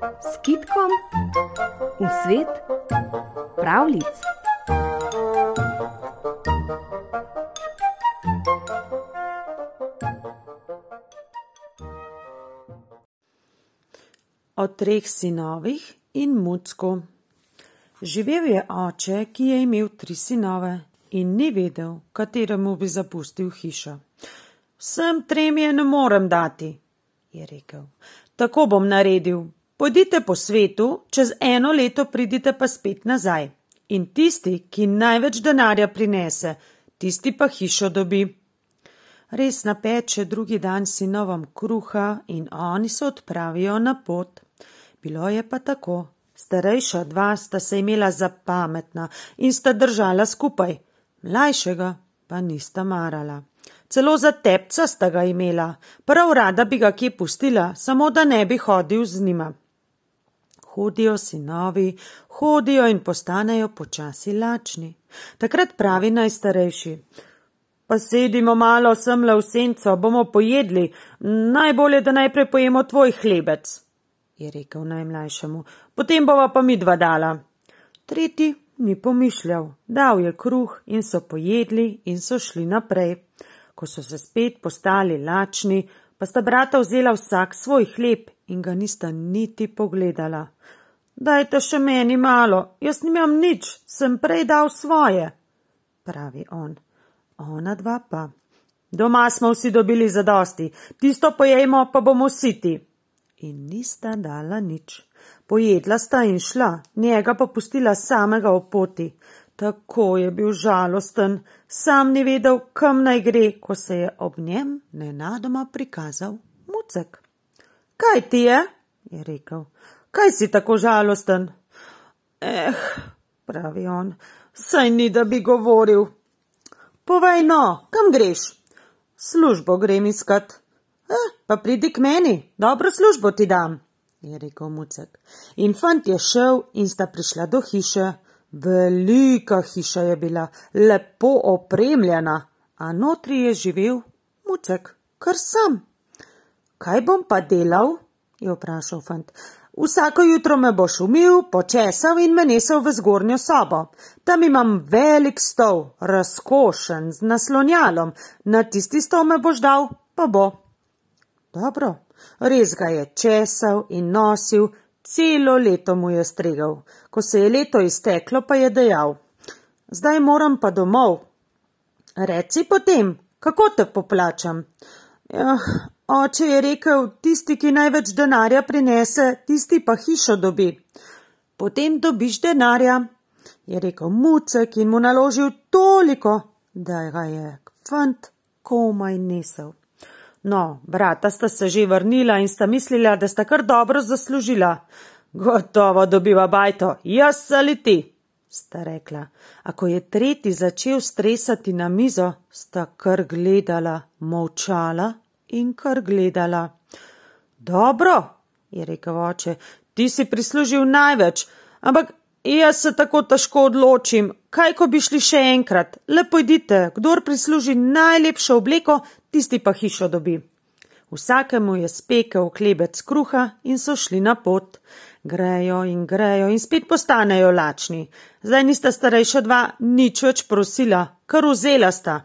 s kitkom v svet pravlic. O treh sinovih in mucku. Živel je oče, ki je imel tri sinove in ni vedel, kateremu bi zapustil hišo. Vsem trem je ne morem dati, je rekel. Tako bom naredil. Pojdite po svetu, čez eno leto pridite pa spet nazaj. In tisti, ki največ denarja prinese, tisti pa hišo dobi. Res napeče drugi dan sinovom kruha in oni se odpravijo na pot. Bilo je pa tako. Starejša dva sta se imela za pametna in sta držala skupaj, mlajšega pa nista marala. Celo za tepca sta ga imela, prav rada bi ga kje pustila, samo da ne bi hodil z njima. Hodijo sinovi, hodijo in postanejo počasi lačni. Takrat pravi najstarejši. Pa sedimo malo semle v senco, bomo pojedli, najbolje, da najprej pojemo tvoj hlebec, je rekel najmlajšemu, potem bova pa mi dva dala. Tretji ni pomišljal, dal je kruh in so pojedli in so šli naprej. Ko so se spet postali lačni, pa sta brata vzela vsak svoj hleb in ga nista niti pogledala. Dajte še meni malo, jaz nimam nič, sem prej dal svoje, pravi on. Ona dva pa. Doma smo vsi dobili zadosti, tisto pojejmo, pa bomo siti. In nista dala nič. Pojedla sta in šla, njega pa pustila samega v poti. Tako je bil žalosten, sam ni vedel, kam naj gre, ko se je ob njem nenadoma prikazal mucek. Kaj ti je? je rekel. Kaj si tako žalosten? Eh, pravi on, saj ni, da bi govoril. Povej no, kam greš? Službo grem iskat. Eh, pa pridi k meni, dobro službo ti dam, je rekel mucek. In fant je šel in sta prišla do hiše. Velika hiša je bila, lepo opremljena, a notri je živel mucek, kar sem. Kaj bom pa delal? je vprašal fant. Vsako jutro me boš umil, počesal in me nesel v zgornjo sobo. Tam imam velik stol, razkošen, z naslonjalom, na tisti stol me boš dal, pa bo. Dobro, res ga je česal in nosil, Celo leto mu je stregal. Ko se je leto izteklo, pa je dejal: Zdaj moram pa domov. Reci potem, kako te poplačam. Ja, oče je rekel, tisti, ki največ denarja prinese, tisti pa hišo dobi. Potem dobiš denarja, je rekel mucek in mu naložil toliko, da ga je fant komaj nesel. No, brata sta se že vrnila in sta mislila, da sta kar dobro zaslužila. Gotovo dobiva bajto, jaz ali ti, sta rekla. A ko je tretji začel stresati na mizo, sta kar gledala, molčala in kar gledala. Dobro, je rekel oče, ti si prislužil največ, ampak jaz se tako težko odločim, kaj ko bi šli še enkrat, lepo idite, kdor prisluži najlepšo obleko, tisti pa hišo dobi. Vsakemu je spekel klebec kruha in so šli na pot. Grejo in grejo in spet postanejo lačni. Zdaj nista starejša dva nič več prosila, kar vzela sta.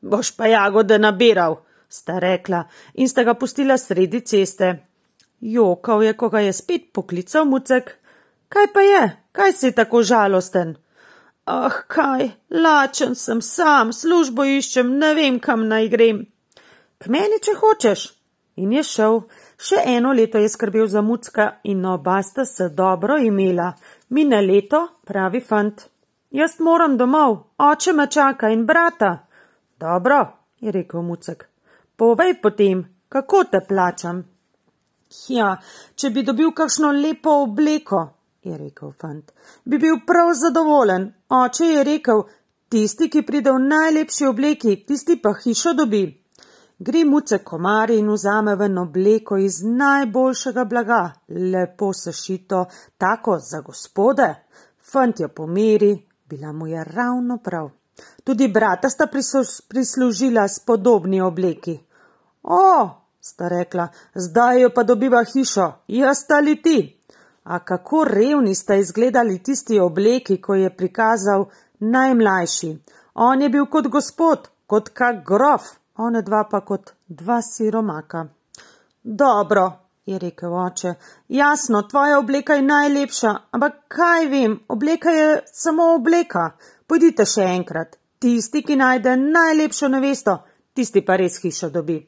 Boš pa jagode nabiral, sta rekla in sta ga pustila sredi ceste. Jokal je, ko ga je spet poklical mucek. Kaj pa je? Kaj si tako žalosten? Ah, kaj, lačen sem sam, službo iščem, ne vem, kam naj grem. K meni, če hočeš. In je šel, še eno leto je skrbel za mucka in oba sta se dobro imela. Mine leto, pravi fant. Jaz moram domov, oče me čaka in brata. Dobro, je rekel mucek. Povej potem, kako te plačam. Ja, če bi dobil kakšno lepo obleko, je rekel fant. Bi bil prav zadovoljen. Oče je rekel, tisti, ki pride v najlepši obleki, tisti pa hišo dobi. Gre muce komari in vzame ven obleko iz najboljšega blaga, lepo sešito, tako za gospode. Fant jo pomiri, bila mu je ravno prav. Tudi brata sta prislužila s podobni obleki. O, sta rekla, zdaj jo pa dobiva hišo, jaz ali ti. A kako revni sta izgledali tisti obleki, ko je prikazal najmlajši. On je bil kot gospod, kot kak grof, ona dva pa kot dva siromaka. Dobro, je rekel oče, jasno, tvoja obleka je najlepša, ampak kaj vem, obleka je samo obleka. Pojdite še enkrat. Tisti, ki najde najlepšo nevesto, tisti pa res hišo dobi.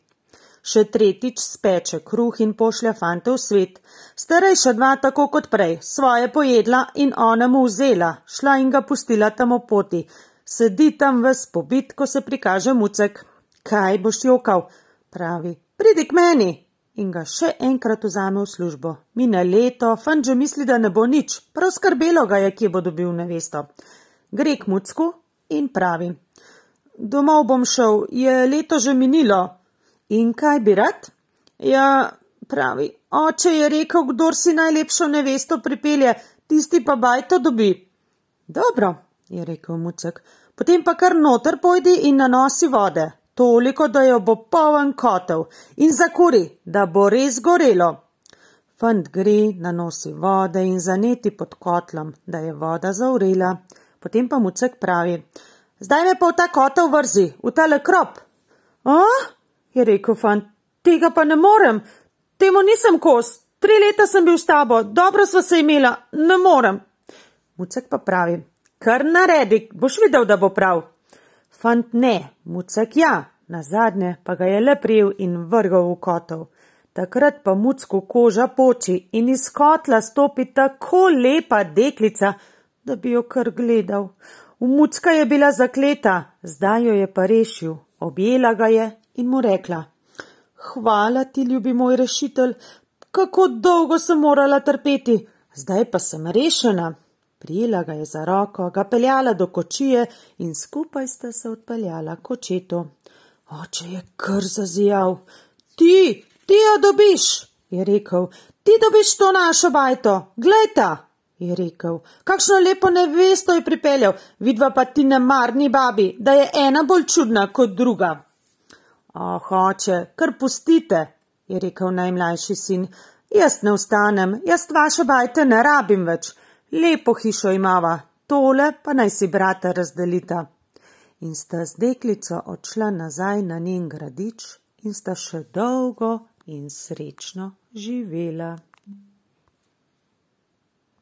Še tretjič speče kruh in pošlja fante v svet. Starejša dva tako kot prej, svoje pojedla in ona mu vzela, šla in ga pustila tam v poti. Sedi tam ves pobit, ko se prikaže mucek. Kaj boš jokal? pravi. Pridi k meni, in ga še enkrat vzame v službo. Mine leto, fan že misli, da ne bo nič, prav skrbelo ga je, kje bo dobil nevesto. Gre k mucku in pravi: Domov bom šel, je leto že minilo. In kaj bi rad? Ja, pravi, oče je rekel, kdor si najlepšo nevesto pripelje, tisti pa bajto dobi. Dobro, je rekel mucek, potem pa kar noter pojdi in nanosi vode toliko, da jo bo poln kotel in zakuri, da bo res gorelo. Fant gre, nanosi vode in zaneti pod kotlom, da je voda zaurela. Potem pa mucek pravi: Zdaj me pa v ta kotel vrzi, v tale krop. A? Je rekel fant, tega pa ne morem, temu nisem kos. Tri leta sem bil s tabo, dobro sva se imela, ne morem. Mucek pa pravi: Kar naredi, boš videl, da bo prav. Fant ne, mucek ja, na zadnje pa ga je le prijel in vrgal v kotov. Takrat pa mucko koža poči in iz kotla stopi tako lepa deklica, da bi jo kar gledal. V mucka je bila zakleta, zdaj jo je pa rešil, objela ga je in mu rekla: Hvala ti, ljubi moj rešitelj, kako dolgo sem morala trpeti, zdaj pa sem rešena. Prijela ga je za roko, ga peljala do kočije in skupaj sta se odpeljala k očetu. Oče je kar zazijal. Ti, ti jo dobiš, je rekel. Ti dobiš to našo bajto, glejta, je rekel. Kakšno lepo nevesto je pripeljal, vidva pa ti ne marni babi, da je ena bolj čudna kot druga. Oh, oče, kar pustite, je rekel najmlajši sin. Jaz ne vstanem, jaz vaše bajte ne rabim več lepo hišo imava, tole pa naj si brata razdelita. In sta z deklico odšla nazaj na njen gradič in sta še dolgo in srečno živela.